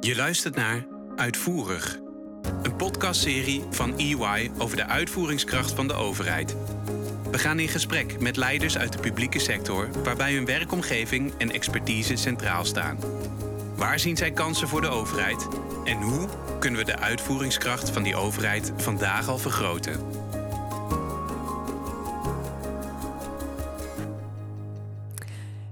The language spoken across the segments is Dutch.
Je luistert naar Uitvoerig, een podcastserie van EY over de uitvoeringskracht van de overheid. We gaan in gesprek met leiders uit de publieke sector waarbij hun werkomgeving en expertise centraal staan. Waar zien zij kansen voor de overheid en hoe kunnen we de uitvoeringskracht van die overheid vandaag al vergroten?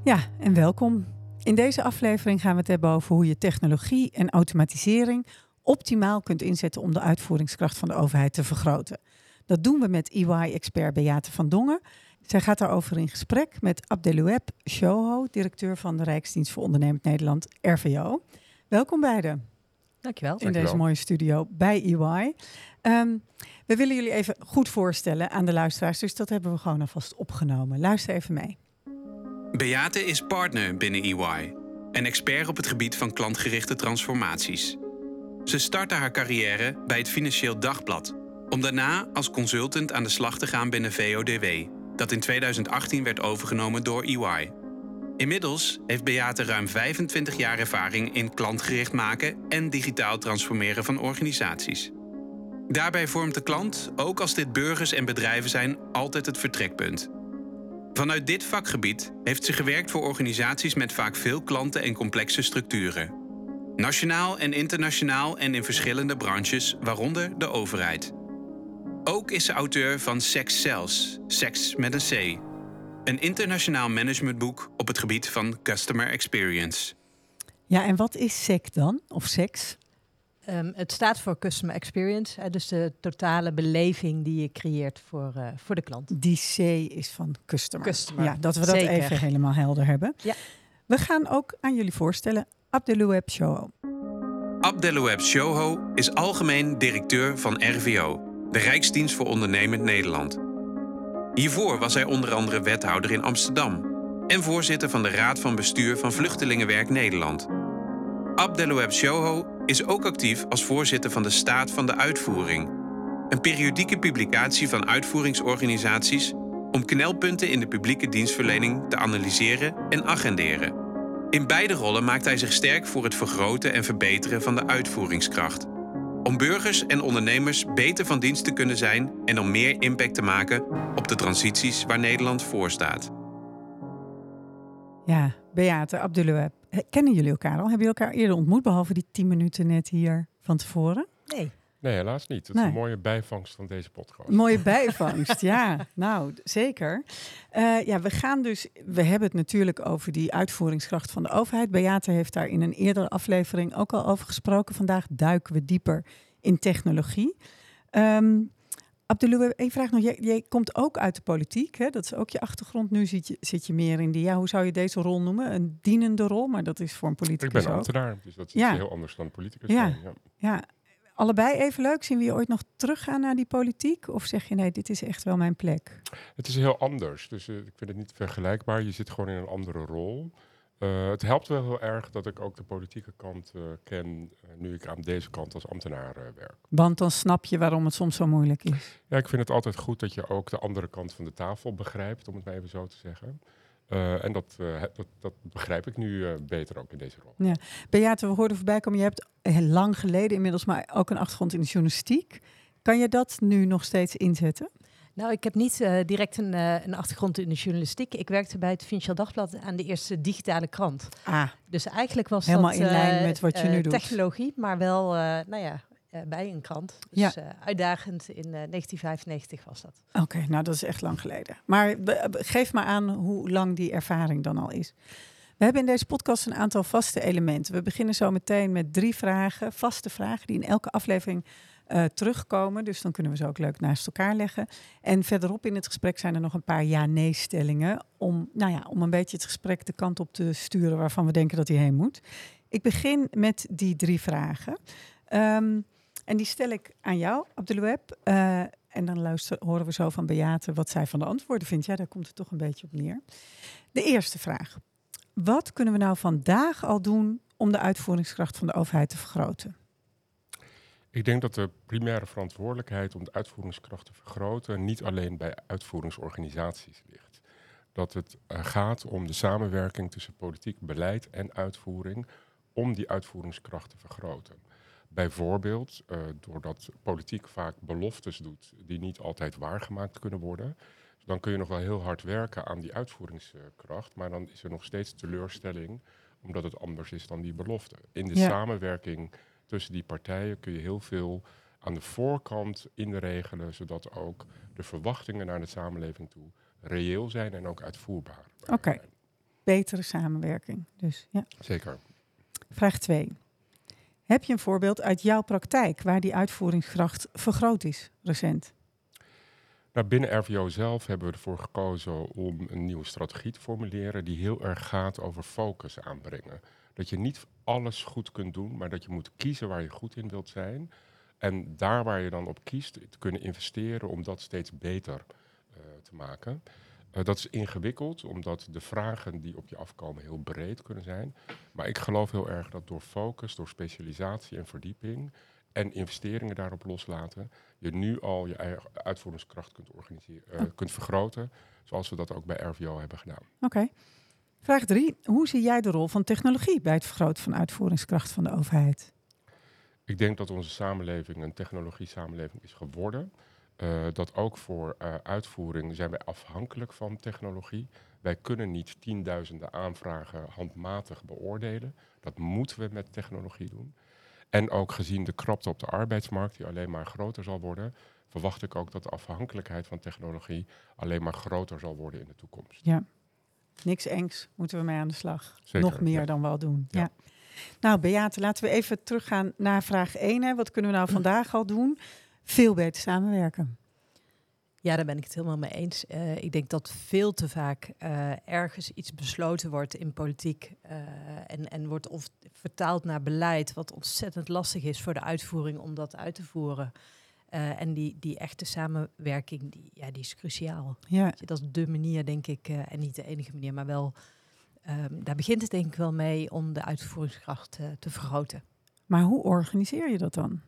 Ja, en welkom. In deze aflevering gaan we het hebben over hoe je technologie en automatisering optimaal kunt inzetten om de uitvoeringskracht van de overheid te vergroten. Dat doen we met EY-expert Beate van Dongen. Zij gaat daarover in gesprek met Abdeloueb Shoho, directeur van de Rijksdienst voor Ondernemend Nederland, RVO. Welkom beiden. Dankjewel. In deze mooie studio bij EY. Ehm, we willen jullie even goed voorstellen aan de luisteraars, dus dat hebben we gewoon alvast opgenomen. Luister even mee. Beate is partner binnen EY en expert op het gebied van klantgerichte transformaties. Ze startte haar carrière bij het Financieel Dagblad, om daarna als consultant aan de slag te gaan binnen VODW, dat in 2018 werd overgenomen door EY. Inmiddels heeft Beate ruim 25 jaar ervaring in klantgericht maken en digitaal transformeren van organisaties. Daarbij vormt de klant, ook als dit burgers en bedrijven zijn, altijd het vertrekpunt. Vanuit dit vakgebied heeft ze gewerkt voor organisaties met vaak veel klanten en complexe structuren. Nationaal en internationaal en in verschillende branches, waaronder de overheid. Ook is ze auteur van Sex Cells, Seks met een C. Een internationaal managementboek op het gebied van customer experience. Ja, en wat is SEC dan? Of seks? Um, het staat voor Customer Experience, hè, dus de totale beleving die je creëert voor, uh, voor de klant. Die C is van customer. Customer. Ja, dat we dat Zeker. even helemaal helder hebben. Ja. We gaan ook aan jullie voorstellen Abdeloueb Shoho. Abdeloueb Shoho is algemeen directeur van RVO, de Rijksdienst voor Ondernemend Nederland. Hiervoor was hij onder andere wethouder in Amsterdam en voorzitter van de Raad van Bestuur van Vluchtelingenwerk Nederland. Abdeloueb Shoho is ook actief als voorzitter van de Staat van de Uitvoering, een periodieke publicatie van uitvoeringsorganisaties om knelpunten in de publieke dienstverlening te analyseren en agenderen. In beide rollen maakt hij zich sterk voor het vergroten en verbeteren van de uitvoeringskracht. Om burgers en ondernemers beter van dienst te kunnen zijn en om meer impact te maken op de transities waar Nederland voor staat. Ja, Beate, Abdeloueb. Eh, Kennen jullie elkaar al? Hebben jullie elkaar eerder ontmoet, behalve die tien minuten net hier van tevoren? Nee. Nee, helaas niet. Het Nee. is een mooie bijvangst van deze podcast. Mooie bijvangst, ja. Nou, zeker. Eh, ja, we gaan dus, we hebben het natuurlijk over die uitvoeringskracht van de overheid. Beate heeft daar in een eerdere aflevering ook al over gesproken. Vandaag duiken we dieper in technologie. Um, Abdeloueb, één vraag nog. Jij, jij komt ook uit de politiek, hè? dat is ook je achtergrond. Nu zit je, zit je meer in die, ja, hoe zou je deze rol noemen? Een dienende rol, maar dat is voor een Ik politicus ben ook. ambtenaar, dus dat is Ja. heel anders dan politicus Ja. zijn. Ja. Ja, allebei even leuk. Zien we je ooit nog teruggaan naar die politiek? Of zeg je nee, dit is echt wel mijn plek? Het is heel anders, dus eh, ik vind het niet vergelijkbaar. Je zit gewoon in een andere rol. Eh, het helpt wel heel erg dat ik ook de politieke kant eh, ken, eh, nu ik aan deze kant als ambtenaar werk. Want dan snap je waarom het soms zo moeilijk is. Ja, ik vind het altijd goed dat je ook de andere kant van de tafel begrijpt, om het maar even zo te zeggen. En dat, dat, dat begrijp ik nu beter ook in deze rol. Beate, we hoorden voorbij komen, je hebt heel lang geleden inmiddels maar ook een achtergrond in de journalistiek. Kan je dat nu nog steeds inzetten? Nou, ik heb niet eh, direct een, eh, een achtergrond in de journalistiek. Ik werkte bij het Financieel Dagblad aan de eerste digitale krant. Ah, Dus eigenlijk was Helemaal dat in lijn eh, met wat je nu doet. technologie, maar wel, nou ja, bij een krant. Dus eh, uitdagend in eh, 1995 was dat. oké, nou dat is echt lang geleden. Maar geef maar aan hoe lang die ervaring dan al is. We hebben in deze podcast een aantal vaste elementen. We beginnen zo meteen met drie vragen, vaste vragen, die in elke aflevering eh, terugkomen. Dus dan kunnen we ze ook leuk naast elkaar leggen. En verderop in het gesprek zijn er nog een paar ja-nee-stellingen. Om, nou ja, om een beetje het gesprek de kant op te sturen waarvan we denken dat hij heen moet. Ik begin met die drie vragen. Ehm, en die stel ik aan jou, Abdeloueb. Eh, en dan luister, horen we zo van Beate wat zij van de antwoorden vindt. Ja, daar komt het toch een beetje op neer. De eerste vraag. Wat kunnen we nou vandaag al doen om de uitvoeringskracht van de overheid te vergroten? Ik denk dat de primaire verantwoordelijkheid om de uitvoeringskracht te vergroten niet alleen bij uitvoeringsorganisaties ligt. Dat het eh, gaat om de samenwerking tussen politiek beleid en uitvoering om die uitvoeringskracht te vergroten. Bijvoorbeeld uh, doordat politiek vaak beloftes doet die niet altijd waargemaakt kunnen worden. Dan kun je nog wel heel hard werken aan die uitvoeringskracht, maar dan is er nog steeds teleurstelling omdat het anders is dan die belofte. In de samenwerking tussen die partijen kun je heel veel aan de voorkant inregelen, zodat ook de verwachtingen naar de samenleving toe reëel zijn en ook uitvoerbaar. Oké, betere samenwerking dus. Ja. Zeker. Vraag 2. Heb je een voorbeeld uit jouw praktijk waar die uitvoeringskracht vergroot is recent? Nou, binnen RVO zelf hebben we ervoor gekozen om een nieuwe strategie te formuleren die heel erg gaat over focus aanbrengen. Dat je niet alles goed kunt doen, maar dat je moet kiezen waar je goed in wilt zijn. En daar waar je dan op kiest, te kunnen investeren om dat steeds beter uh, te maken. Uh, dat is ingewikkeld, omdat de vragen die op je afkomen heel breed kunnen zijn. Maar ik geloof heel erg dat door focus, door specialisatie en verdieping en investeringen daarop loslaten, je nu al je eigen uitvoeringskracht kunt, organiseren, uh, kunt vergroten, zoals we dat ook bij RVO hebben gedaan. Oké. Vraag drie. Hoe zie jij de rol van technologie bij het vergroten van uitvoeringskracht van de overheid? Ik denk dat onze samenleving een technologie-samenleving is geworden. Uh, dat ook voor uh, uitvoering zijn wij afhankelijk van technologie. Wij kunnen niet tienduizenden aanvragen handmatig beoordelen. Dat moeten we met technologie doen. En ook gezien de krapte op de arbeidsmarkt, die alleen maar groter zal worden, verwacht ik ook dat de afhankelijkheid van technologie alleen maar groter zal worden in de toekomst. Ja, niks engs moeten we mee aan de slag. Zeker, Nog meer dan wel doen. Ja. ja. Nou, Beate, laten we even teruggaan naar vraag 1. Hè. Wat kunnen we nou vandaag al doen? Veel beter samenwerken. Ja, daar ben ik het helemaal mee eens. Uh, ik denk dat veel te vaak uh, ergens iets besloten wordt in politiek uh, en, en wordt of vertaald naar beleid, wat ontzettend lastig is voor de uitvoering om dat uit te voeren. En die, die echte samenwerking, die, ja, die is cruciaal. Ja. Dat is de manier, denk ik, en niet de enige manier, maar wel, um, daar begint het denk ik wel mee om de uitvoeringskracht te vergroten. Maar hoe organiseer je dat dan?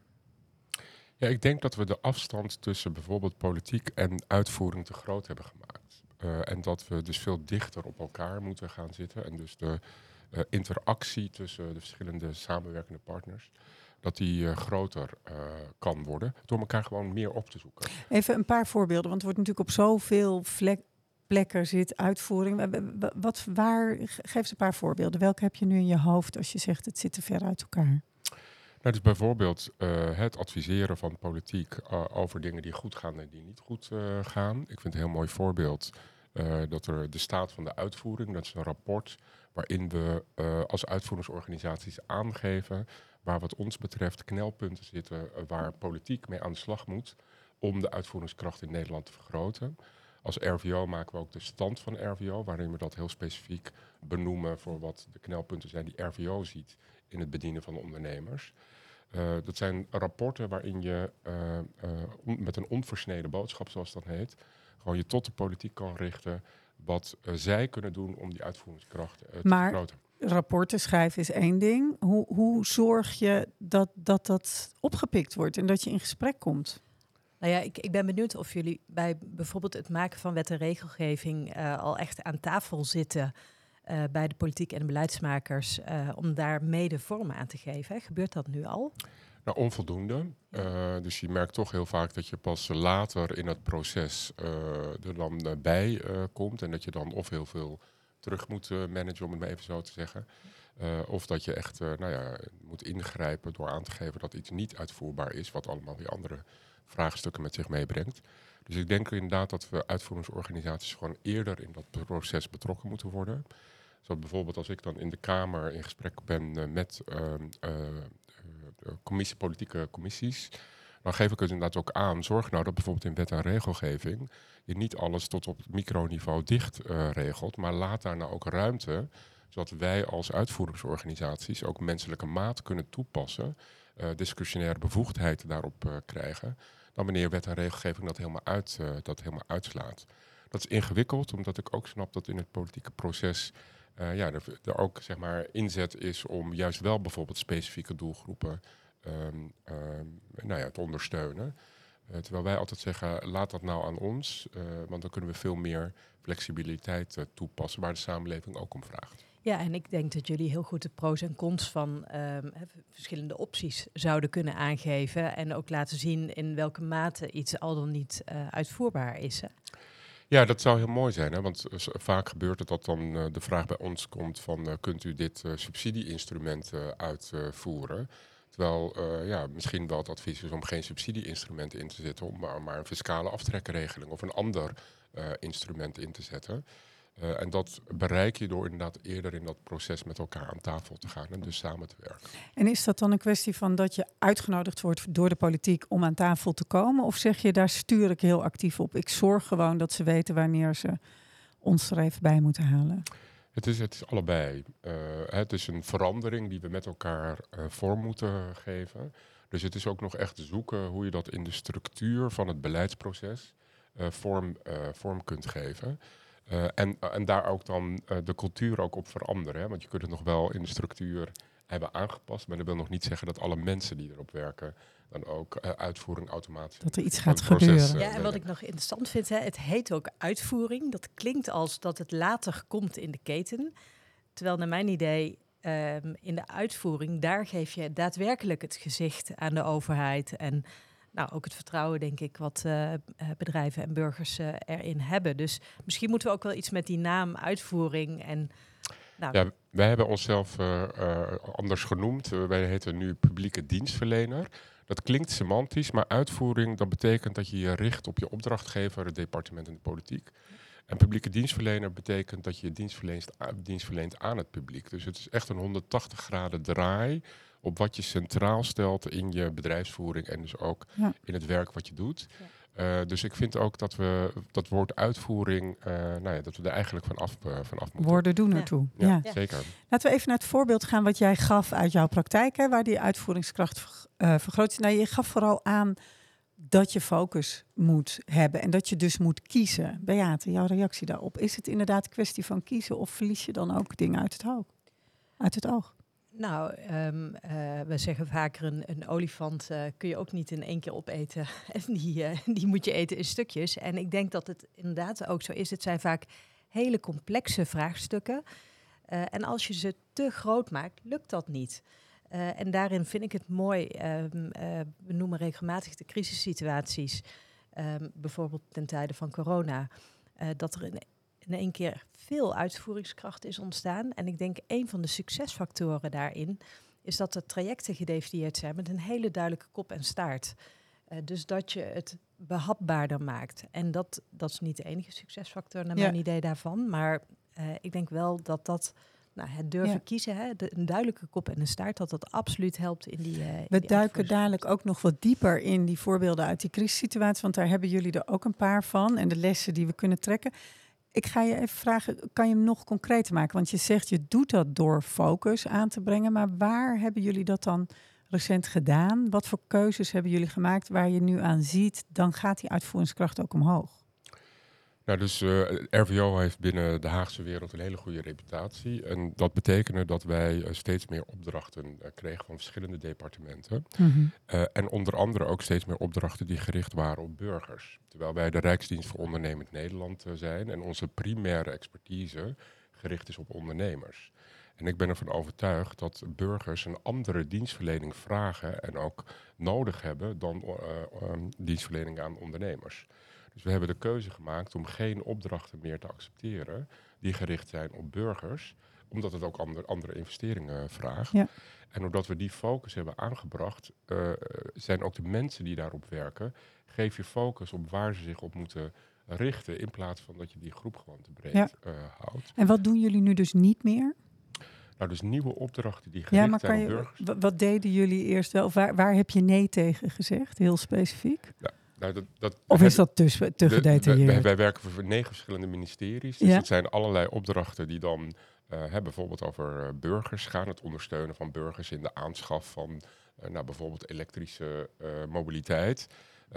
Ja, ik denk dat we de afstand tussen bijvoorbeeld politiek en uitvoering te groot hebben gemaakt. Uh, en dat we dus veel dichter op elkaar moeten gaan zitten. En dus de uh, interactie tussen de verschillende samenwerkende partners, dat die uh, groter kan worden. Door elkaar gewoon meer op te zoeken. Even een paar voorbeelden, want het wordt natuurlijk op zoveel vlek, plekken zit uitvoering. Wat, waar, geef eens een paar voorbeelden. Welke heb je nu in je hoofd als je zegt het zit te ver uit elkaar? Nou, dus bijvoorbeeld uh, het adviseren van politiek uh, over dingen die goed gaan en die niet goed uh, gaan. Ik vind het een heel mooi voorbeeld dat er de staat van de uitvoering, dat is een rapport waarin we als uitvoeringsorganisaties aangeven waar wat ons betreft knelpunten zitten waar politiek mee aan de slag moet om de uitvoeringskracht in Nederland te vergroten. Als RVO maken we ook de stand van RVO, waarin we dat heel specifiek benoemen voor wat de knelpunten zijn die RVO ziet in het bedienen van ondernemers. Uh, dat zijn rapporten waarin je uh, uh, met een onversneden boodschap, zoals dat heet, gewoon je tot de politiek kan richten wat zij kunnen doen om die uitvoeringskracht te maar vergroten. Rapporten schrijven is één ding. Hoe, hoe zorg je dat, dat dat opgepikt wordt en dat je in gesprek komt? Nou ja, ik, ik ben benieuwd of jullie bij bijvoorbeeld het maken van wet en regelgeving al echt aan tafel zitten uh, bij de politiek en de beleidsmakers uh, om daar mede vorm aan te geven. Hè? Gebeurt dat nu al? Nou, onvoldoende. Uh, dus je merkt toch heel vaak dat je pas later in het proces er dan bij komt. En dat je dan of heel veel terug moet managen, om het maar even zo te zeggen. of dat je echt nou ja, moet ingrijpen door aan te geven dat iets niet uitvoerbaar is. Wat allemaal weer andere vraagstukken met zich meebrengt. Dus ik denk inderdaad dat we uitvoeringsorganisaties gewoon eerder in dat proces betrokken moeten worden. Zo bijvoorbeeld als ik dan in de Kamer in gesprek ben met uh, commissie, politieke commissies, dan geef ik het inderdaad ook aan. Zorg nou dat bijvoorbeeld in wet en regelgeving niet alles tot op microniveau dicht regelt, maar laat daar nou ook ruimte, zodat wij als uitvoeringsorganisaties ook menselijke maat kunnen toepassen, discretionaire bevoegdheid daarop krijgen, dan wanneer wet en regelgeving dat helemaal, uit, dat helemaal uitslaat. Dat is ingewikkeld, omdat ik ook snap dat in het politieke proces uh, ja, er, er, ook zeg maar, inzet is om juist wel bijvoorbeeld specifieke doelgroepen um, um, nou ja, te ondersteunen. Uh, terwijl wij altijd zeggen, laat dat nou aan ons, uh, want dan kunnen we veel meer flexibiliteit toepassen waar de samenleving ook om vraagt. Ja, en ik denk dat jullie heel goed de pro's en cons van ehm, verschillende opties zouden kunnen aangeven. En ook laten zien in welke mate iets al dan niet uitvoerbaar is. Hè? Ja, dat zou heel mooi zijn. Hè? Want vaak gebeurt het dat dan de vraag bij ons komt van... Kunt u dit subsidieinstrument uitvoeren? Terwijl ja, misschien wel het advies is om geen subsidieinstrumenten in te zetten... maar, maar een fiscale aftrekregeling of een ander instrument in te zetten... Uh, en dat bereik je door inderdaad eerder in dat proces met elkaar aan tafel te gaan en dus samen te werken. En is dat dan een kwestie van dat je uitgenodigd wordt door de politiek om aan tafel te komen? Of zeg je daar stuur ik heel actief op? Ik zorg gewoon dat ze weten wanneer ze ons er even bij moeten halen. Het is, het is allebei. Uh, het is een verandering die we met elkaar uh, vorm moeten geven. Dus het is ook nog echt zoeken hoe je dat in de structuur van het beleidsproces vorm, vorm kunt geven. En, en daar ook dan de cultuur ook op veranderen. Hè? Want je kunt het nog wel in de structuur hebben aangepast. Maar dat wil nog niet zeggen dat alle mensen die erop werken dan ook uh, uitvoering automatisch. Dat er iets gaat gebeuren. Ja, en wat ik nog interessant vind, hè, het heet ook uitvoering. Dat klinkt als dat het later komt in de keten. Terwijl naar mijn idee um, in de uitvoering, daar geef je daadwerkelijk het gezicht aan de overheid. En nou, ook het vertrouwen, denk ik, wat uh, bedrijven en burgers uh, erin hebben. Dus misschien moeten we ook wel iets met die naam, uitvoering en. Nou. Ja, wij hebben onszelf uh, anders genoemd. wij heten nu publieke dienstverlener. Dat klinkt semantisch, maar uitvoering, dat betekent dat je je richt op je opdrachtgever, het departement en de politiek. En publieke dienstverlener betekent dat je dienst verleent, dienst verleent aan het publiek. Dus het is echt een 180 graden draai op wat je centraal stelt in je bedrijfsvoering en dus ook in het werk wat je doet. Ja. Uh, dus ik vind ook dat we dat woord uitvoering, uh, nou ja, dat we er eigenlijk van af, uh, van af moeten. Woorden doen ertoe. Ja. ja. zeker. Laten we even naar het voorbeeld gaan wat jij gaf uit jouw praktijk, hè, waar die uitvoeringskracht vergroot is. Nou, je gaf vooral aan dat je focus moet hebben en dat je dus moet kiezen. Beate, jouw reactie daarop. Is het inderdaad een kwestie van kiezen of verlies je dan ook dingen uit het oog? Uit het oog? Nou, um, uh, we zeggen vaker een, een olifant uh, kun je ook niet in één keer opeten. en die, uh, die moet je eten in stukjes. En ik denk dat het inderdaad ook zo is. Het zijn vaak hele complexe vraagstukken. en als je ze te groot maakt, lukt dat niet. en daarin vind ik het mooi. Um, we noemen regelmatig de crisissituaties. Um, bijvoorbeeld ten tijde van corona. dat er een in één keer veel uitvoeringskracht is ontstaan. En ik denk een van de succesfactoren daarin is dat de trajecten gedefinieerd zijn met een hele duidelijke kop en staart. Uh, dus dat je het behapbaarder maakt. En dat, dat is niet de enige succesfactor naar mijn idee daarvan. Maar uh, ik denk wel dat dat nou, het durven ja. kiezen, hè, de, een duidelijke kop en een staart, dat dat absoluut helpt in die. Uh, We die duiken dadelijk ook nog wat dieper in die voorbeelden uit die crisissituatie, want daar hebben jullie er ook een paar van en de lessen die we kunnen trekken. Ik ga je even vragen, kan je hem nog concreter maken? Want je zegt, je doet dat door focus aan te brengen. Maar waar hebben jullie dat dan recent gedaan? Wat voor keuzes hebben jullie gemaakt waar je nu aan ziet, dan gaat die uitvoeringskracht ook omhoog? Nou, dus uh, eh, RVO heeft binnen de Haagse wereld een hele goede reputatie. En dat betekende dat wij uh, steeds meer opdrachten uh, kregen van verschillende departementen. Mm -hmm. en onder andere ook steeds meer opdrachten die gericht waren op burgers. Terwijl wij de Rijksdienst voor Ondernemend Nederland zijn en onze primaire expertise gericht is op ondernemers. En ik ben ervan overtuigd dat burgers een andere dienstverlening vragen en ook nodig hebben dan um, dienstverlening aan ondernemers. Dus we hebben de keuze gemaakt om geen opdrachten meer te accepteren die gericht zijn op burgers, omdat het ook ander, andere investeringen vraagt. Ja. En doordat we die focus hebben aangebracht, uh, zijn ook de mensen die daarop werken, geef je focus op waar ze zich op moeten richten, in plaats van dat je die groep gewoon te breed ja. uh, houdt. En wat doen jullie nu dus niet meer? Nou, dus nieuwe opdrachten die gericht ja, maar zijn op burgers. Wat deden jullie eerst wel? Waar, waar heb je nee tegen gezegd, heel specifiek? Ja. Nou, dat, dat, of is dat dus te gedetailleerd? Wij, wij, werken voor negen verschillende ministeries. Dus ja. het zijn allerlei opdrachten die dan uh, bijvoorbeeld over uh, burgers gaan. Het ondersteunen van burgers in de aanschaf van uh, nou, bijvoorbeeld elektrische mobiliteit.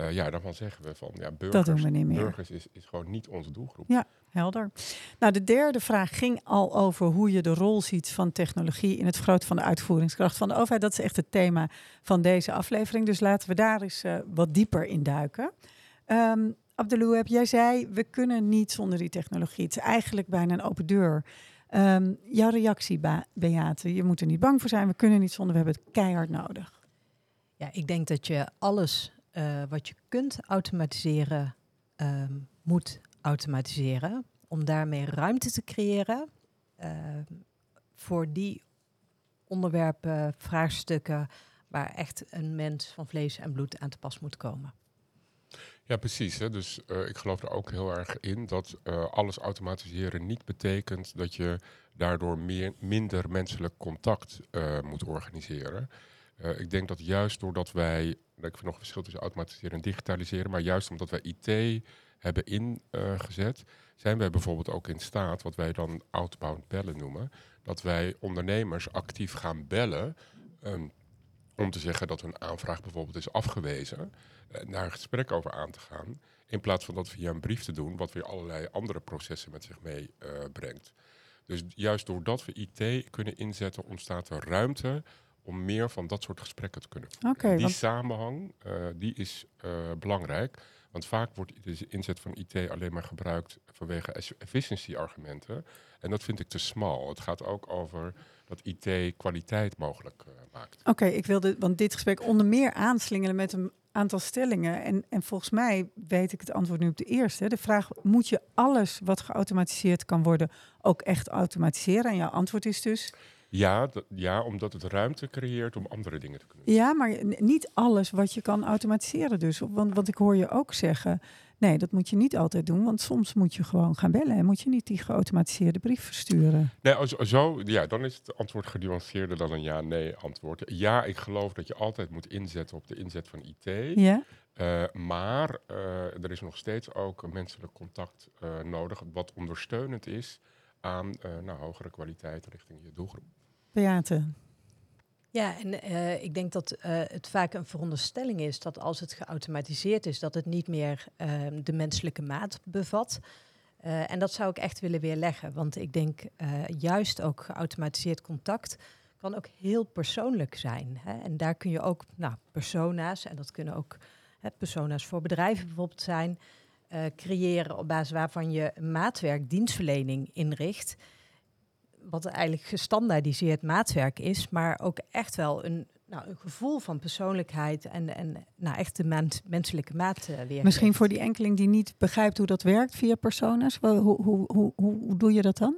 Ja, daarvan zeggen we van ja, burgers, burgers is, is gewoon niet onze doelgroep. Ja, helder. Nou, de derde vraag ging al over hoe je de rol ziet van technologie in het vergroten van de uitvoeringskracht van de overheid. Dat is echt het thema van deze aflevering. Dus laten we daar eens uh, wat dieper in duiken. Um, Abdeloueb, jij zei, we kunnen niet zonder die technologie. Het is eigenlijk bijna een open deur. Ehm, jouw reactie, Beate? Je moet er niet bang voor zijn. We kunnen niet zonder. We hebben het keihard nodig. Ja, ik denk dat je alles eh, wat je kunt automatiseren, ehm, moet automatiseren. Om daarmee ruimte te creëren ehm, voor die onderwerpen, vraagstukken waar echt een mens van vlees en bloed aan te pas moet komen. Ja, precies. Hè. Dus eh, ik geloof er ook heel erg in dat eh, alles automatiseren niet betekent dat je daardoor meer, minder menselijk contact moet organiseren. Eh, ik denk dat juist doordat wij, ik vind nog een verschil tussen automatiseren en digitaliseren, maar juist omdat wij IT hebben ingezet, zijn wij bijvoorbeeld ook in staat, wat wij dan outbound bellen noemen, dat wij ondernemers actief gaan bellen. ehm, om te zeggen dat hun aanvraag bijvoorbeeld is afgewezen, eh, daar een gesprek over aan te gaan. In plaats van dat via een brief te doen, wat weer allerlei andere processen met zich meebrengt. brengt. dus juist doordat we IT kunnen inzetten, ontstaat er ruimte om meer van dat soort gesprekken te kunnen voeren. Die want- samenhang eh, die is eh, belangrijk. Want vaak wordt de inzet van IT alleen maar gebruikt vanwege es- efficiency-argumenten. En dat vind ik te smal. Het gaat ook over dat IT kwaliteit mogelijk eh, maakt. Oké, ik wilde, want dit gesprek onder meer aanslingelen met een aantal stellingen. En, en volgens mij weet ik het antwoord nu op de eerste. De vraag, moet je alles wat geautomatiseerd kan worden ook echt automatiseren? En jouw antwoord is dus, Ja, dat- ja, omdat het ruimte creëert om andere dingen te kunnen doen. ja, maar niet alles wat je kan automatiseren dus. Want, want ik hoor je ook zeggen, nee, dat moet je niet altijd doen. Want soms moet je gewoon gaan bellen en moet je niet die geautomatiseerde brief versturen. Nee, als- zo, ja, dan is het antwoord genuanceerder dan een ja-nee antwoord. Ja, ik geloof dat je altijd moet inzetten op de inzet van IT. Ja? Eh, maar eh, er is nog steeds ook menselijk contact eh, nodig, wat ondersteunend is aan nou, hogere kwaliteit richting je doelgroep. Beate. Ja, en eh, ik denk dat eh, het vaak een veronderstelling is dat als het geautomatiseerd is, dat het niet meer ehm, de menselijke maat bevat. Eh, en dat zou ik echt willen weerleggen, want ik denk juist ook geautomatiseerd contact kan ook heel persoonlijk zijn. Hè? En daar kun je ook nou, persona's, en dat kunnen ook hè, persona's voor bedrijven bijvoorbeeld zijn, creëren op basis waarvan je maatwerk dienstverlening inricht wat eigenlijk gestandaardiseerd maatwerk is, maar ook echt wel een, nou, een gevoel van persoonlijkheid en, en nou, echt de mens- menselijke maat uh, weer. Misschien voor die enkeling die niet begrijpt hoe dat werkt via personas. Hoe, hoe, hoe, hoe, doe je dat dan?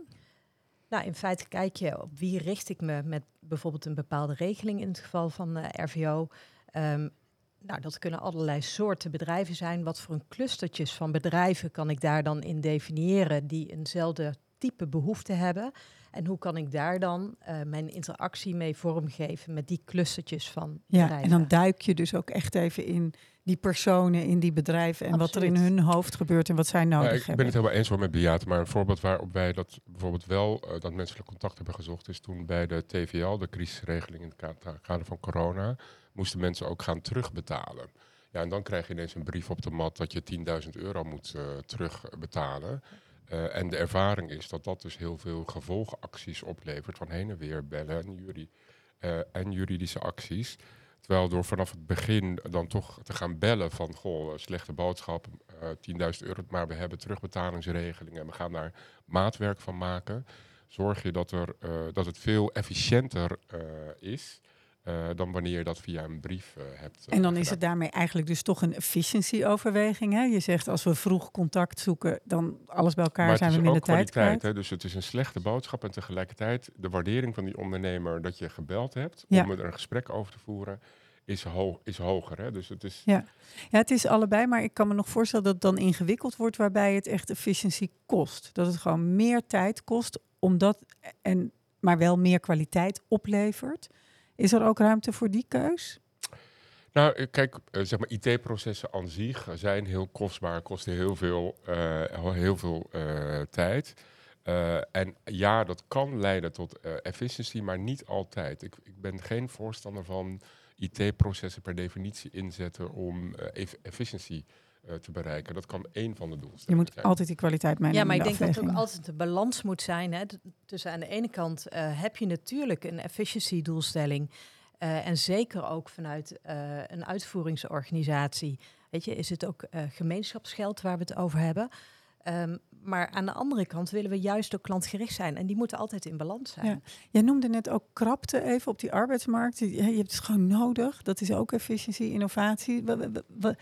Nou, in feite kijk je op wie richt ik me met bijvoorbeeld een bepaalde regeling in het geval van eh, RVO. Ehm, nou, dat kunnen allerlei soorten bedrijven zijn. Wat voor een clustertjes van bedrijven kan ik daar dan in definiëren die eenzelfde type behoefte hebben? En hoe kan ik daar dan uh, mijn interactie mee vormgeven met die clustertjes van Ja, bedrijven? en dan duik je dus ook echt even in die personen, in die bedrijven en wat er in hun hoofd gebeurt en wat zij nodig Ja, ik ben hebben. het helemaal eens hoor met Beate, maar een voorbeeld waarop wij dat bijvoorbeeld wel eh, dat menselijk contact hebben gezocht is toen bij de TVL, de crisisregeling in het ka- kader van corona, moesten mensen ook gaan terugbetalen. Ja, en dan krijg je ineens een brief op de mat dat je 10.000 euro moet uh, terugbetalen. Uh, en de ervaring is dat dat dus heel veel gevolgacties oplevert van heen en weer bellen en, uh, en juridische acties. Terwijl door vanaf het begin dan toch te gaan bellen van, goh, slechte boodschap, uh, 10.000 euro, maar we hebben terugbetalingsregelingen en we gaan daar maatwerk van maken. Zorg je dat, er, dat het veel efficiënter is uh, dan wanneer je dat via een brief uh, hebt. en dan is het daarmee eigenlijk dus toch een efficiency-overweging. Hè? Je zegt als we vroeg contact zoeken, dan alles bij elkaar maar zijn we minder tijd kwijt. Hè? Dus het is een slechte boodschap en tegelijkertijd de waardering van die ondernemer dat je gebeld hebt ja. om er een gesprek over te voeren. Is, hoog, is hoger. Hè? Dus het is. Ja. ja, het is allebei, maar ik kan me nog voorstellen dat het dan ingewikkeld wordt, waarbij het echt efficiëntie kost. Dat het gewoon meer tijd kost, omdat en maar wel meer kwaliteit oplevert. Is er ook ruimte voor die keus? Nou, kijk, uh, zeg maar, IT-processen aan zich zijn heel kostbaar, kosten heel veel, uh, heel veel tijd. En ja, dat kan leiden tot efficiëntie, maar niet altijd. Ik, ik ben geen voorstander van IT-processen per definitie inzetten om efficiëntie te bereiken. Dat kan één van de doelstellingen Je moet zijn. altijd die kwaliteit meenemen. Ja, maar ik de denk dat het ook altijd een balans moet zijn. Hè. Tussen aan de ene kant uh, heb je natuurlijk een efficiency-doelstelling. Uh, en zeker ook vanuit uh, een uitvoeringsorganisatie. Weet je, is het ook gemeenschapsgeld waar we het over hebben. Ehm, maar aan de andere kant willen we juist ook klantgericht zijn. En die moeten altijd in balans zijn. Ja. Jij noemde net ook krapte even op die arbeidsmarkt. Je, je hebt het gewoon nodig. Dat is ook efficiëntie, innovatie. We, we- we-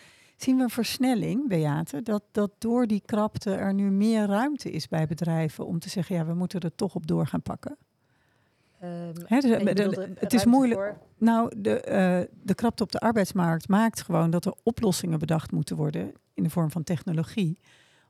zien we een versnelling, Beate, dat, dat door die krapte er nu meer ruimte is bij bedrijven om te zeggen, ja, we moeten er toch op door gaan pakken? Ehm, dus, de- de- er het is moeilijk. voor- Nou, de, eh, de krapte op de arbeidsmarkt maakt gewoon dat er oplossingen bedacht moeten worden in de vorm van technologie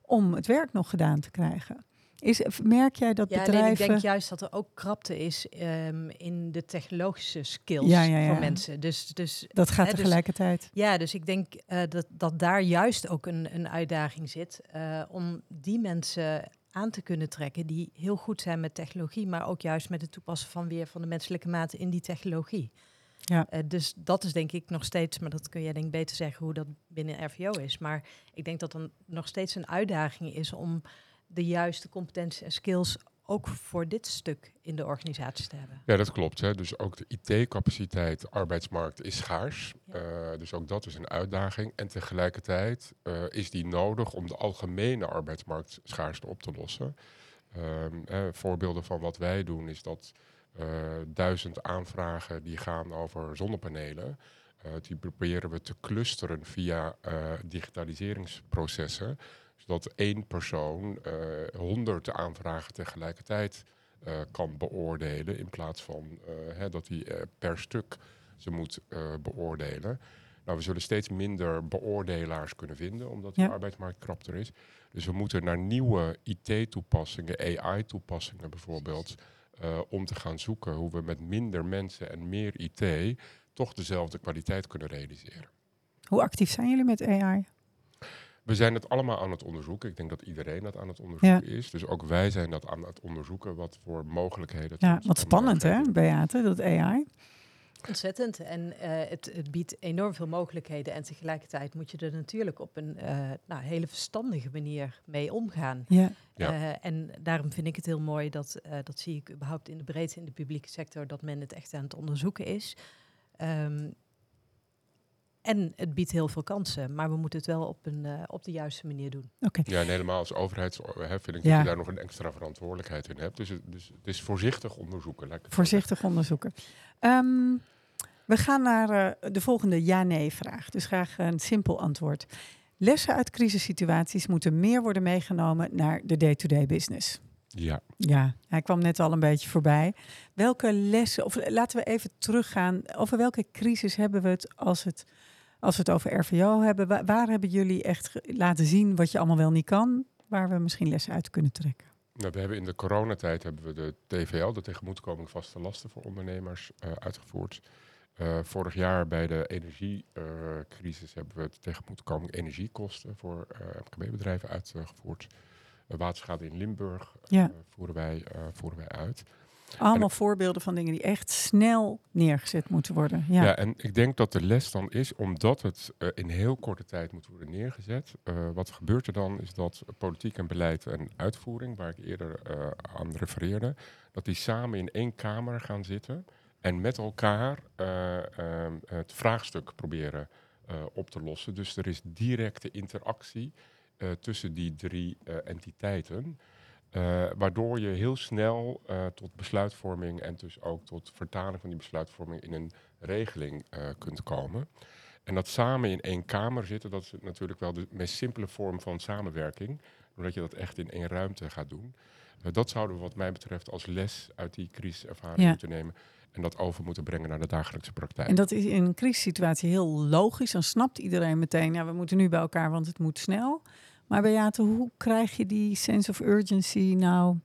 om het werk nog gedaan te krijgen. Is, merk jij dat Ja, nee, bedrijven... ik denk juist dat er ook krapte is ehm, in de technologische skills Ja, ja, voor mensen. Dus, dus dat gaat hè, dus- tegelijkertijd. Ja, dus ik denk eh, dat, dat daar juist ook een, een uitdaging zit eh, om die mensen aan te kunnen trekken die heel goed zijn met technologie, maar ook juist met het toepassen van weer van de menselijke mate in die technologie. Ja. Eh, dus dat is denk ik nog steeds, maar dat kun jij denk ik beter zeggen hoe dat binnen RVO is. Maar ik denk dat er nog steeds een uitdaging is om de juiste competenties en skills ook voor dit stuk in de organisatie te hebben. Ja, dat klopt. Hè. Dus ook de IT-capaciteit, arbeidsmarkt is schaars. Ja. Eh, dus ook dat is een uitdaging. En tegelijkertijd eh, is die nodig om de algemene arbeidsmarktschaarste op te lossen. Ehm, eh, voorbeelden van wat wij doen is dat eh, duizend aanvragen die gaan over zonnepanelen. die proberen we te clusteren via digitaliseringsprocessen. Zodat één persoon eh honderd aanvragen tegelijkertijd eh, kan beoordelen. In plaats van eh, hè, dat hij per stuk ze moet beoordelen. Nou, we zullen steeds minder beoordelaars kunnen vinden, omdat Ja. de arbeidsmarkt krapter is. Dus we moeten naar nieuwe IT-toepassingen, AI-toepassingen bijvoorbeeld, om te gaan zoeken hoe we met minder mensen en meer IT toch dezelfde kwaliteit kunnen realiseren. Hoe actief zijn jullie met AI? We zijn het allemaal aan het onderzoeken. Ik denk dat iedereen dat aan het onderzoeken is. Dus ook wij zijn dat aan het onderzoeken wat voor mogelijkheden. Ja, wat spannend hè. Beate, dat AI. Ontzettend. En eh, het, het biedt enorm veel mogelijkheden. En tegelijkertijd moet je er natuurlijk op een eh, nou, hele verstandige manier mee omgaan. Ja. Ja. Eh, en daarom vind ik het heel mooi dat, eh, dat zie ik überhaupt in de breedte in de publieke sector, dat men het echt aan het onderzoeken is. Ehm, en het biedt heel veel kansen, maar we moeten het wel op, een, eh, op de juiste manier doen. Oké. Ja, en helemaal als overheid hè, vind ik Ja. dat je daar nog een extra verantwoordelijkheid in hebt. Dus het, dus het is voorzichtig onderzoeken. Voorzichtig onderzoeken. Ehm, we gaan naar eh, de volgende ja-nee-vraag. Dus graag een simpel antwoord. Lessen uit crisissituaties moeten meer worden meegenomen naar de day-to-day business. Ja, Ja, hij kwam net al een beetje voorbij. Welke lessen, of laten we even teruggaan. Over welke crisis hebben we het als, het als we het over RVO hebben? Waar, waar hebben jullie echt laten zien wat je allemaal wel niet kan? Waar we misschien lessen uit kunnen trekken? nou, we hebben in de coronatijd hebben we de TVL, de tegemoetkoming vaste lasten voor ondernemers, eh, uitgevoerd. Eh, vorig jaar bij de energiecrisis hebben we de tegemoetkoming energiekosten voor eh, MKB-bedrijven uitgevoerd. Waterschade in Limburg eh, Ja. voeren, wij, eh, voeren wij uit. Allemaal voorbeelden van dingen die echt snel neergezet moeten worden. Ja, Ja. en ik denk dat de les dan is, omdat het eh, in heel korte tijd moet worden neergezet. wat gebeurt er dan, is dat politiek en beleid en uitvoering, waar ik eerder aan refereerde, dat die samen in één kamer gaan zitten en met elkaar eh, ehm, het vraagstuk proberen op te lossen. Dus er is directe interactie tussen die drie eh, entiteiten. Eh, waardoor je heel snel eh, tot besluitvorming en dus ook tot vertaling van die besluitvorming in een regeling eh, kunt komen. En dat samen in één kamer zitten, dat is natuurlijk wel de meest simpele vorm van samenwerking. Doordat je dat echt in één ruimte gaat doen. Dat zouden we wat mij betreft als les uit die crisiservaring Ja. moeten nemen. En dat over moeten brengen naar de dagelijkse praktijk. En dat is in een crisissituatie heel logisch. Dan snapt iedereen meteen, ja, we moeten nu bij elkaar, want het moet snel. Maar Beate, hoe krijg je die sense of urgency nou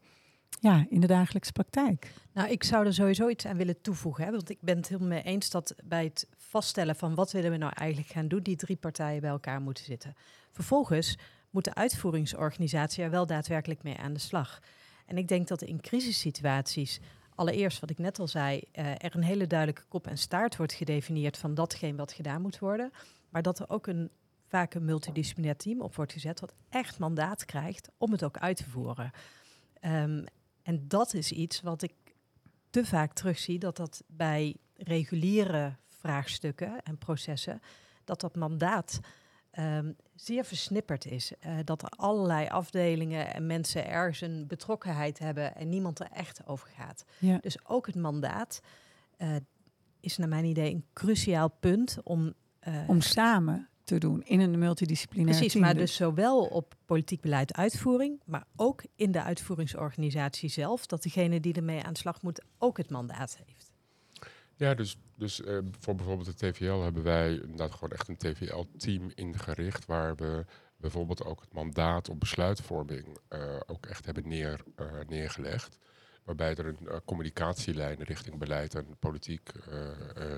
ja, in de dagelijkse praktijk? Nou, ik zou er sowieso iets aan willen toevoegen. Hè? Want ik ben het helemaal mee eens dat bij het vaststellen van wat willen we nou eigenlijk gaan doen, die drie partijen bij elkaar moeten zitten. Vervolgens moet de uitvoeringsorganisatie er wel daadwerkelijk mee aan de slag. En ik denk dat in crisissituaties, allereerst wat ik net al zei, eh, er een hele duidelijke kop en staart wordt gedefinieerd van datgene wat gedaan moet worden. Maar dat er ook een vaak een multidisciplinair team op wordt gezet, wat echt mandaat krijgt om het ook uit te voeren. Ehm, en dat is iets wat ik te vaak terugzie, dat dat bij reguliere vraagstukken en processen, dat dat mandaat ehm, zeer versnipperd is. Uh, dat er allerlei afdelingen en mensen ergens een betrokkenheid hebben en niemand er echt over gaat. Ja. Dus ook het mandaat uh, is naar mijn idee een cruciaal punt om. Uh, om samen te doen in een multidisciplinair Precies, team. maar dus zowel op politiek beleid uitvoering, maar ook in de uitvoeringsorganisatie zelf, dat degene die ermee aan de slag moet ook het mandaat heeft. Ja, dus, dus uh, voor bijvoorbeeld de TVL hebben wij inderdaad gewoon echt een TVL-team ingericht, waar we bijvoorbeeld ook het mandaat op besluitvorming uh, ook echt hebben neer, uh, neergelegd. Waarbij er een communicatielijn richting beleid en politiek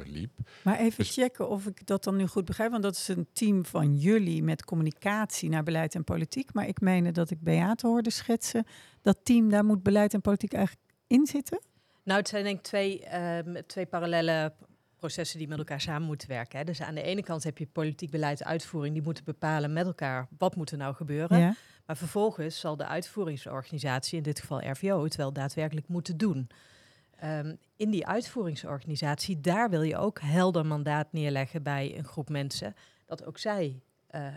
liep. Maar even dus checken of ik dat dan nu goed begrijp. Want dat is een team van jullie met communicatie naar beleid en politiek. Maar ik meen dat ik Beate hoorde schetsen. Dat team, daar moet beleid en politiek eigenlijk in zitten? Nou, het zijn denk ik twee, um, twee parallele processen die met elkaar samen moeten werken. Hè. Dus aan de ene kant heb je politiek beleid uitvoering, die moeten bepalen met elkaar wat moet er nou gebeuren. Ja. Maar vervolgens zal de uitvoeringsorganisatie, in dit geval RVO, het wel daadwerkelijk moeten doen. Um, in die uitvoeringsorganisatie, daar wil je ook helder mandaat neerleggen bij een groep mensen, dat ook zij uh, nou,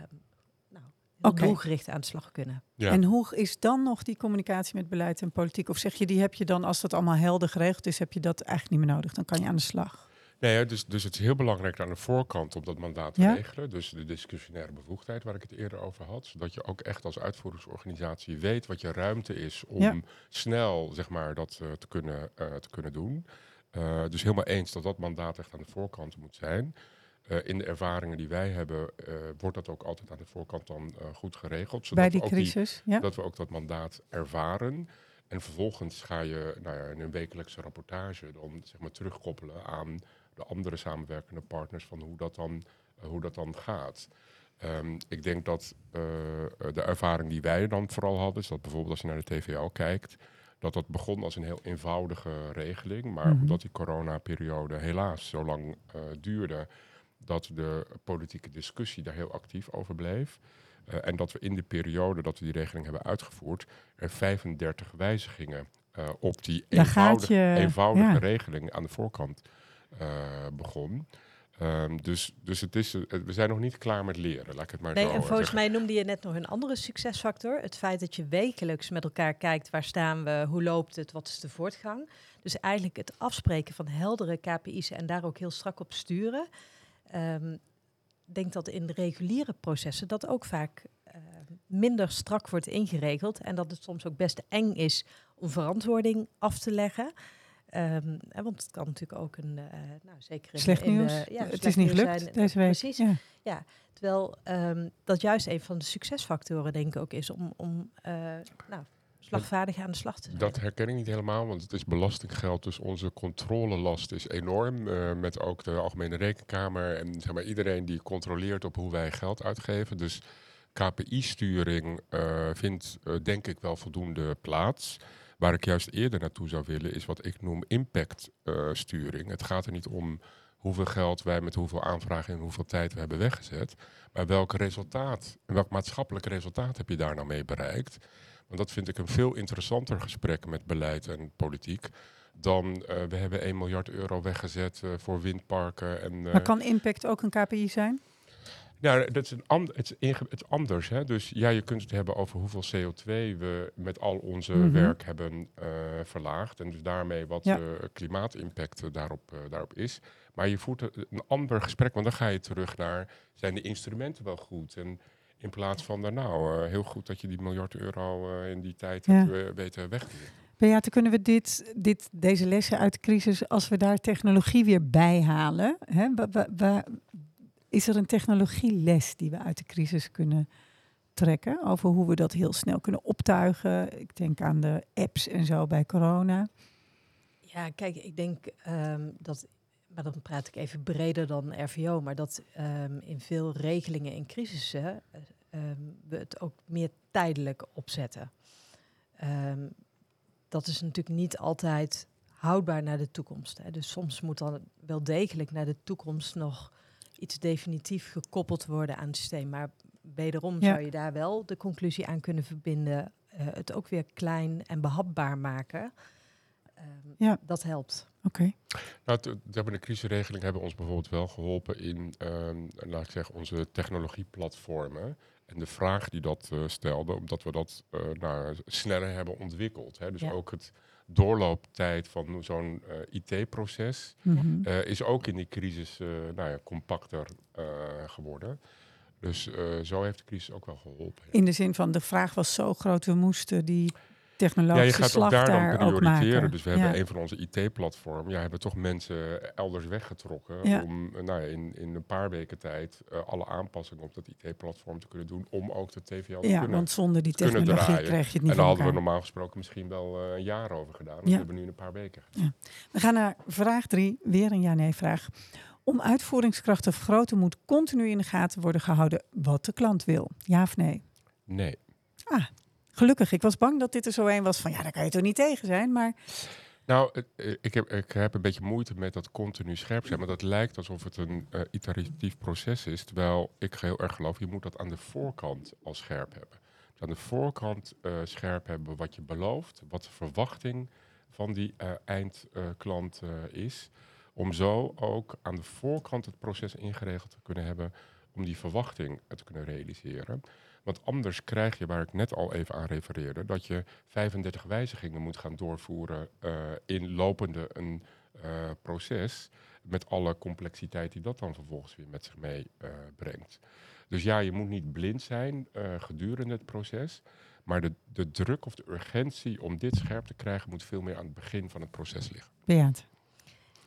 okay. doelgericht aan de slag kunnen. Ja. En hoe is dan nog die communicatie met beleid en politiek? Of zeg je, die heb je dan, als dat allemaal helder geregeld is, heb je dat eigenlijk niet meer nodig? Dan kan je aan de slag. Nee, dus, dus het is heel belangrijk aan de voorkant om dat mandaat te Ja. regelen. Dus de discussionaire bevoegdheid waar ik het eerder over had. Zodat je ook echt als uitvoeringsorganisatie weet wat je ruimte is om Ja. snel zeg maar, dat eh, te, kunnen, eh, te kunnen doen. Eh, dus helemaal eens dat dat mandaat echt aan de voorkant moet zijn. Eh, in de ervaringen die wij hebben, eh, wordt dat ook altijd aan de voorkant dan eh, goed geregeld. Zodat Bij die we ook die- crisis, ja. dat we ook dat mandaat ervaren. En vervolgens ga je nou ja, in een wekelijkse rapportage dan zeg maar, terugkoppelen aan de andere samenwerkende partners van hoe dat dan, hoe dat dan gaat. Ehm, ik denk dat de ervaring die wij dan vooral hadden, is dat bijvoorbeeld als je naar de TVL kijkt, dat dat begon als een heel eenvoudige regeling. Maar Mhm. omdat die coronaperiode helaas zo lang duurde, dat de politieke discussie daar heel actief over bleef. Eh, en dat we in de periode dat we die regeling hebben uitgevoerd, er 35 wijzigingen eh, op die eenvoudige, je- eenvoudige ja. regeling aan de voorkant eh, begon. Ehm, dus dus het is, we zijn nog niet klaar met leren, laat ik het maar Nee, zo en volgens zeggen. mij noemde je net nog een andere succesfactor. Het feit dat je wekelijks met elkaar kijkt waar staan we, hoe loopt het, wat is de voortgang. Dus eigenlijk het afspreken van heldere KPI's en daar ook heel strak op sturen. Ehm, Ik denk dat in de reguliere processen dat ook vaak eh, minder strak wordt ingeregeld. En dat het soms ook best eng is om verantwoording af te leggen. Ehm, hè, want het kan natuurlijk ook een, eh, nou zeker in, Slecht in de- nieuws. ja, het is niet gelukt zijn. deze week. Precies. Ja. Terwijl ehm, dat juist een van de succesfactoren, denk ik, ook is om, om eh, nou, slagvaardig aan de slag te. Dat herken ik niet helemaal, want het is belastinggeld, dus onze controlelast is enorm. eh, met ook de Algemene Rekenkamer en zeg maar, iedereen die controleert op hoe wij geld uitgeven. Dus KPI-sturing eh, vindt eh, denk ik wel voldoende plaats. Waar ik juist eerder naartoe zou willen, is wat ik noem impact-sturing. het gaat er niet om hoeveel geld wij met hoeveel aanvragen en hoeveel tijd we hebben weggezet. Maar welk resultaat, welk maatschappelijk resultaat heb je daar nou mee bereikt? Want dat vind ik een veel interessanter gesprek met beleid en politiek. Dan eh, we hebben 1 miljard euro weggezet eh, voor windparken. En, eh, Maar kan impact ook een KPI zijn? nou, dat is een and, het, is inge- het is anders. Hè? Dus ja, je kunt het hebben over hoeveel CO2 we met al onze Mhm. werk hebben verlaagd. En dus daarmee wat Ja. klimaatimpact daarop, daarop is. Maar je voert een een ander gesprek, want dan ga je terug naar... zijn de instrumenten wel goed? En in plaats van, daar, nou, eh, heel goed dat je die miljard euro eh, in die tijd Ja. hebt eh, weten weg te doen. Beate, kunnen we dit, dit, deze lessen uit de crisis, als we daar technologie weer bij halen, hè, is er een technologieles die we uit de crisis kunnen trekken over hoe we dat heel snel kunnen optuigen? Ik denk aan de apps en zo bij corona. Ja, kijk, ik denk ehm, dat, maar dan praat ik even breder dan RVO, maar dat ehm, in veel regelingen in crisissen eh, ehm, we het ook meer tijdelijk opzetten. Ehm, dat is natuurlijk niet altijd houdbaar naar de toekomst. Hè. Dus soms moet dan wel degelijk naar de toekomst nog iets definitief gekoppeld worden aan het systeem. Maar wederom Ja. zou je daar wel de conclusie aan kunnen verbinden, eh, het ook weer klein en behapbaar maken. Ehm, Ja. Dat helpt. Oké. Nou, de crisisregeling hebben ons bijvoorbeeld wel geholpen in, ehm, laat ik zeggen, onze technologieplatformen. En de vraag die dat eh, stelde, omdat we dat eh, nou, sneller hebben ontwikkeld. Hè. Dus Ja. ook het doorlooptijd van zo'n eh, IT-proces Mhm. eh, is ook in die crisis eh, nou ja, compacter eh, geworden. Dus eh, zo heeft de crisis ook wel geholpen. ja. In de zin van de vraag was zo groot, we moesten die Ja, technologische je gaat slag ook daar dan daar prioriteren. Dus we hebben Ja. een van onze IT-platformen. Ja, hebben toch mensen elders weggetrokken. Ja. Om eh, nou ja, in, in een paar weken tijd eh, alle aanpassingen op dat IT-platform te kunnen doen. Om ook de TVL te Ja, kunnen. want zonder die technologie krijg je het en niet daar van hadden we normaal gesproken misschien wel eh, een jaar over gedaan. Dat Ja. hebben we nu in een paar weken. We gaan naar vraag drie, weer een ja-nee-vraag. Om uitvoeringskracht te vergroten moet continu in de gaten worden gehouden wat de klant wil. Ja of nee? Nee. Gelukkig, ik was bang dat dit er zo een was van ja, daar kan je toch niet tegen zijn. Maar Nou, eh, ik heb, ik heb een beetje moeite met dat continu scherp zijn. Maar dat lijkt alsof het een eh, iteratief proces is. Terwijl ik heel erg geloof, je moet dat aan de voorkant al scherp hebben. Dus aan de voorkant eh, scherp hebben wat je belooft. Wat de verwachting van die eindklant is. Om zo ook aan de voorkant het proces ingeregeld te kunnen hebben. Om die verwachting te kunnen realiseren. Want anders krijg je, waar ik net al even aan refereerde, dat je 35 wijzigingen moet gaan doorvoeren eh, in lopende een eh, proces. Met alle complexiteit die dat dan vervolgens weer met zich mee eh, brengt. Dus ja, je moet niet blind zijn gedurende het proces. Maar de, de druk of de urgentie om dit scherp te krijgen, moet veel meer aan het begin van het proces liggen. Beat.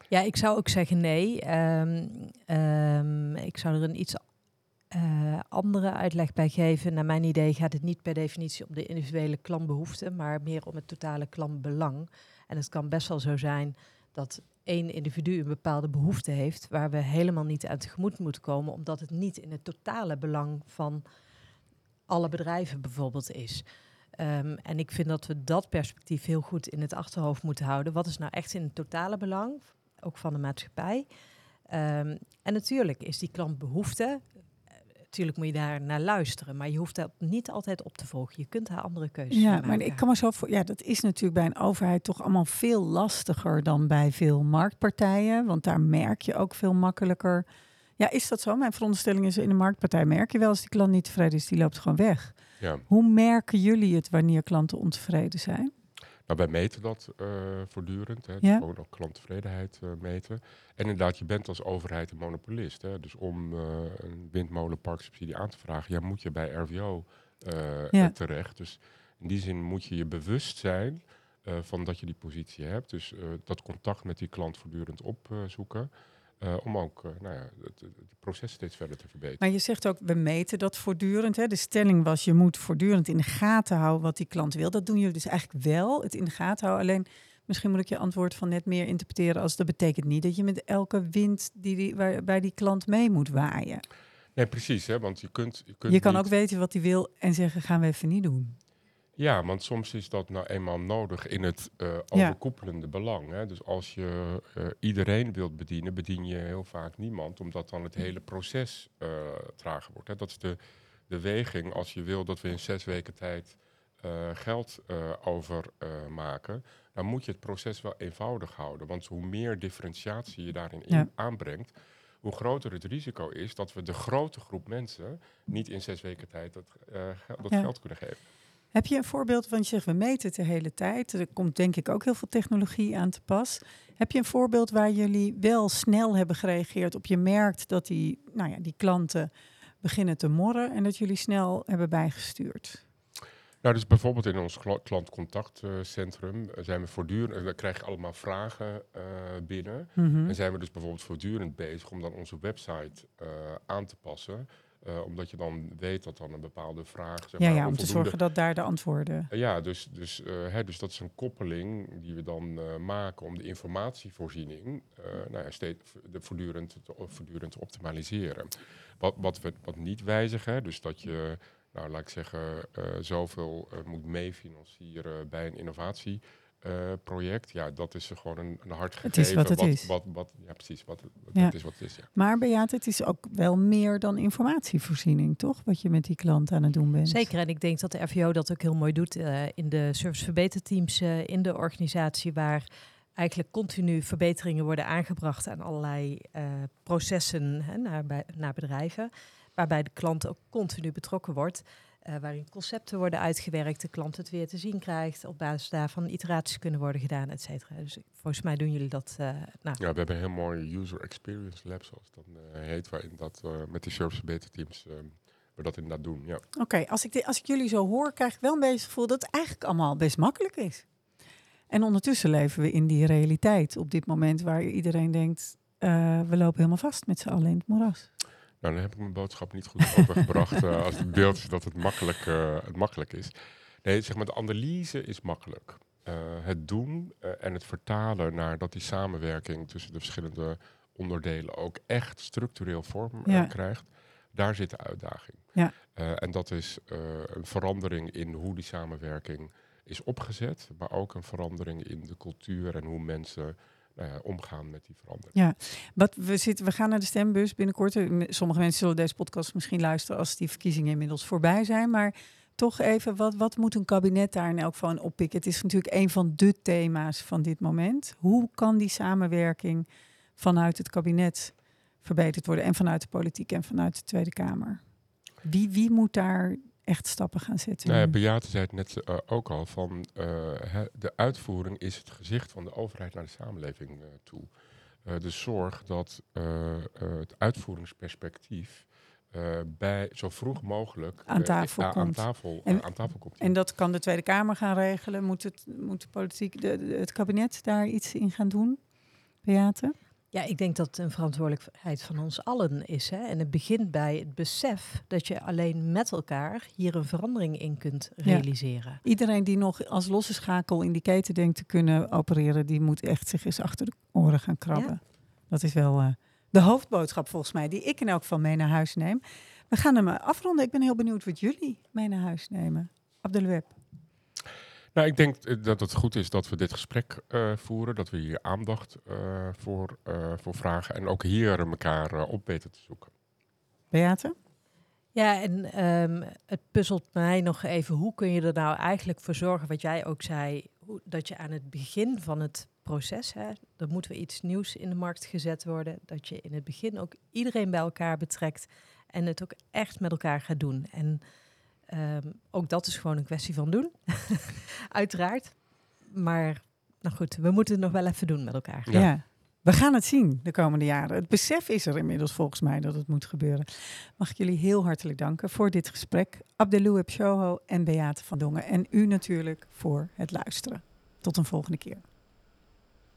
Ja, ik zou ook zeggen nee. Ehm, ehm, ik zou er een iets eh, andere uitleg bij geven. Naar mijn idee gaat het niet per definitie om de individuele klantbehoeften, maar meer om het totale klantbelang. En het kan best wel zo zijn dat één individu een bepaalde behoefte heeft waar we helemaal niet aan tegemoet moeten komen, omdat het niet in het totale belang van alle bedrijven bijvoorbeeld is. Ehm, en ik vind dat we dat perspectief heel goed in het achterhoofd moeten houden. Wat is nou echt in het totale belang, ook van de maatschappij? Ehm, en natuurlijk is die klantbehoefte, natuurlijk moet je daar naar luisteren, maar je hoeft dat niet altijd op te volgen. Je kunt daar andere keuzes Ja, maken. maar ik kan me zo voor. Ja, dat is natuurlijk bij een overheid toch allemaal veel lastiger dan bij veel marktpartijen. Want daar merk je ook veel makkelijker. Ja, is dat zo? Mijn veronderstelling is in een marktpartij merk je wel als die klant niet tevreden is, die loopt gewoon weg. Ja. Hoe merken jullie het wanneer klanten ontevreden zijn? Nou, wij meten dat eh, voortdurend. Hè. Ja. Gewoon ook klanttevredenheid eh, meten. En inderdaad, je bent als overheid een monopolist. Hè. Dus om eh, een windmolenparksubsidie aan te vragen, ja, moet je bij RVO Ja. terecht. Dus in die zin moet je je bewust zijn van dat je die positie hebt. Dus dat contact met die klant voortdurend opzoeken. Eh, om ook eh, nou ja, het, het proces steeds verder te verbeteren. Maar je zegt ook, we meten dat voortdurend. Hè? De stelling was, je moet voortdurend in de gaten houden wat die klant wil. Dat doen jullie dus eigenlijk wel, het in de gaten houden. Alleen, misschien moet ik je antwoord van net meer interpreteren als dat betekent niet dat je met elke wind die, die waarbij die klant mee moet waaien. Nee, precies. Hè, want je kunt, je kunt Je kan niet- ook weten wat hij wil en zeggen, gaan we even niet doen. Ja, want soms is dat nou eenmaal nodig in het eh, Ja. overkoepelende belang. Hè? Dus als je eh, iedereen wilt bedienen, bedien je heel vaak niemand, omdat dan het hele proces eh, trager wordt. Hè? Dat is de, de weging als je wil dat we in zes weken tijd geld overmaken. dan moet je het proces wel eenvoudig houden. Want hoe meer differentiatie je daarin Ja. aanbrengt, hoe groter het risico is dat we de grote groep mensen niet in zes weken tijd dat, dat Ja. geld kunnen geven. Heb je een voorbeeld, want je zegt we meten het de hele tijd. Er komt denk ik ook heel veel technologie aan te pas. Heb je een voorbeeld waar jullie wel snel hebben gereageerd op je merkt dat die, nou ja, die klanten beginnen te morren en dat jullie snel hebben bijgestuurd? Nou, dus bijvoorbeeld in ons kla- klantcontactcentrum eh, zijn we voortdurend, eh, we krijgen allemaal vragen eh, binnen. Mhm. En zijn we dus bijvoorbeeld voortdurend bezig om dan onze website aan te passen. Eh, omdat je dan weet dat dan een bepaalde vraag. Zeg Ja, maar, ja, om te zorgen dat daar de antwoorden. Eh, ja, dus, dus, eh, hè, dus dat is een koppeling die we dan maken om de informatievoorziening nou ja, steeds de voortdurend, te, voortdurend te optimaliseren. Wat, wat we wat niet wijzigen, dus dat je, nou laat ik zeggen, zoveel moet meefinancieren bij een innovatieproject. ja, dat is gewoon een, een hard gegeven. Het is wat het wat, is. Wat, wat, ja, precies. Wat, wat, Ja. Dat is wat het is, ja. Maar Beate, het is ook wel meer dan informatievoorziening, toch? Wat je met die klant aan het doen bent. Zeker, en ik denk dat de RVO dat ook heel mooi doet eh, in de serviceverbeterteams uh, in de organisatie, waar eigenlijk continu verbeteringen worden aangebracht aan allerlei uh, processen hè, naar, bij, naar bedrijven. Waarbij de klant ook continu betrokken wordt. Uh, waarin concepten worden uitgewerkt, de klant het weer te zien krijgt. Op basis daarvan iteraties kunnen worden gedaan, et cetera. Dus volgens mij doen jullie dat. Uh, nou. Ja, we hebben een heel mooi user experience lab, zoals het dan heet, waarin dat met de service teams we dat inderdaad doen. Ja. Oké, als, ik als ik jullie zo hoor, krijg ik wel een beetje het gevoel dat het eigenlijk allemaal best makkelijk is. En ondertussen leven we in die realiteit op dit moment waar iedereen denkt, uh, we lopen helemaal vast met z'n allen in het moeras. Nou, dan heb ik mijn boodschap niet goed overgebracht uh, als het beeld is dat het makkelijk, uh, het makkelijk is. Nee, zeg maar, de analyse is makkelijk. het doen en het vertalen naar dat die samenwerking tussen de verschillende onderdelen ook echt structureel vorm ja. krijgt, daar zit de uitdaging. Ja. en dat is een verandering in hoe die samenwerking is opgezet, maar ook een verandering in de cultuur en hoe mensen nou omgaan met die verandering. Ja, wat we, zitten, we gaan naar de stembus binnenkort. Sommige mensen zullen deze podcast misschien luisteren als die verkiezingen inmiddels voorbij zijn. Maar toch even, wat, wat moet een kabinet daar in elk geval oppikken? Het is natuurlijk een van de thema's van dit moment. Hoe kan die samenwerking vanuit het kabinet verbeterd worden? En vanuit de politiek en vanuit de Tweede Kamer? Wie, wie moet daar echt stappen gaan zetten. Nou ja, Beate zei het net uh, ook al, van uh, de uitvoering is het gezicht van de overheid naar de samenleving uh, toe. dus zorg dat het uitvoeringsperspectief bij zo vroeg mogelijk aan tafel, komt. Aan tafel, en, aan tafel komt. En dat kan de Tweede Kamer gaan regelen. Moet, het, moet de politiek, de, het kabinet daar iets in gaan doen, Beate? Ja, ik denk dat het een verantwoordelijkheid van ons allen is. Hè? En het begint bij het besef dat je alleen met elkaar hier een verandering in kunt realiseren. Iedereen die nog als losse schakel in die keten denkt te kunnen opereren, die moet echt zich eens achter de oren gaan krabben. Dat is wel uh, de hoofdboodschap volgens mij, die ik in elk geval mee naar huis neem. We gaan hem afronden. Ik ben heel benieuwd wat jullie mee naar huis nemen. Abdelweb. Nou, ik denk eh, dat het goed is dat we dit gesprek uh, voeren, dat we hier aandacht uh, voor, uh, voor vragen en ook hier elkaar op weten te zoeken. Beate? Ja, en um, het puzzelt mij nog even, hoe kun je er nou eigenlijk voor zorgen, wat jij ook zei, hoe, dat je aan het begin van het proces, hè, er moet weer iets nieuws in de markt gezet worden, dat je in het begin ook iedereen bij elkaar betrekt en het ook echt met elkaar gaat doen. En Um, ook dat is gewoon een kwestie van doen, uiteraard. Maar nou goed, we moeten het nog wel even doen met elkaar. Ja. ja. We gaan het zien de komende jaren. Het besef is er inmiddels volgens mij dat het moet gebeuren. Mag ik jullie heel hartelijk danken voor dit gesprek. Abdeloueb Shoho en Beate van Dongen. En u natuurlijk voor het luisteren. Tot een volgende keer.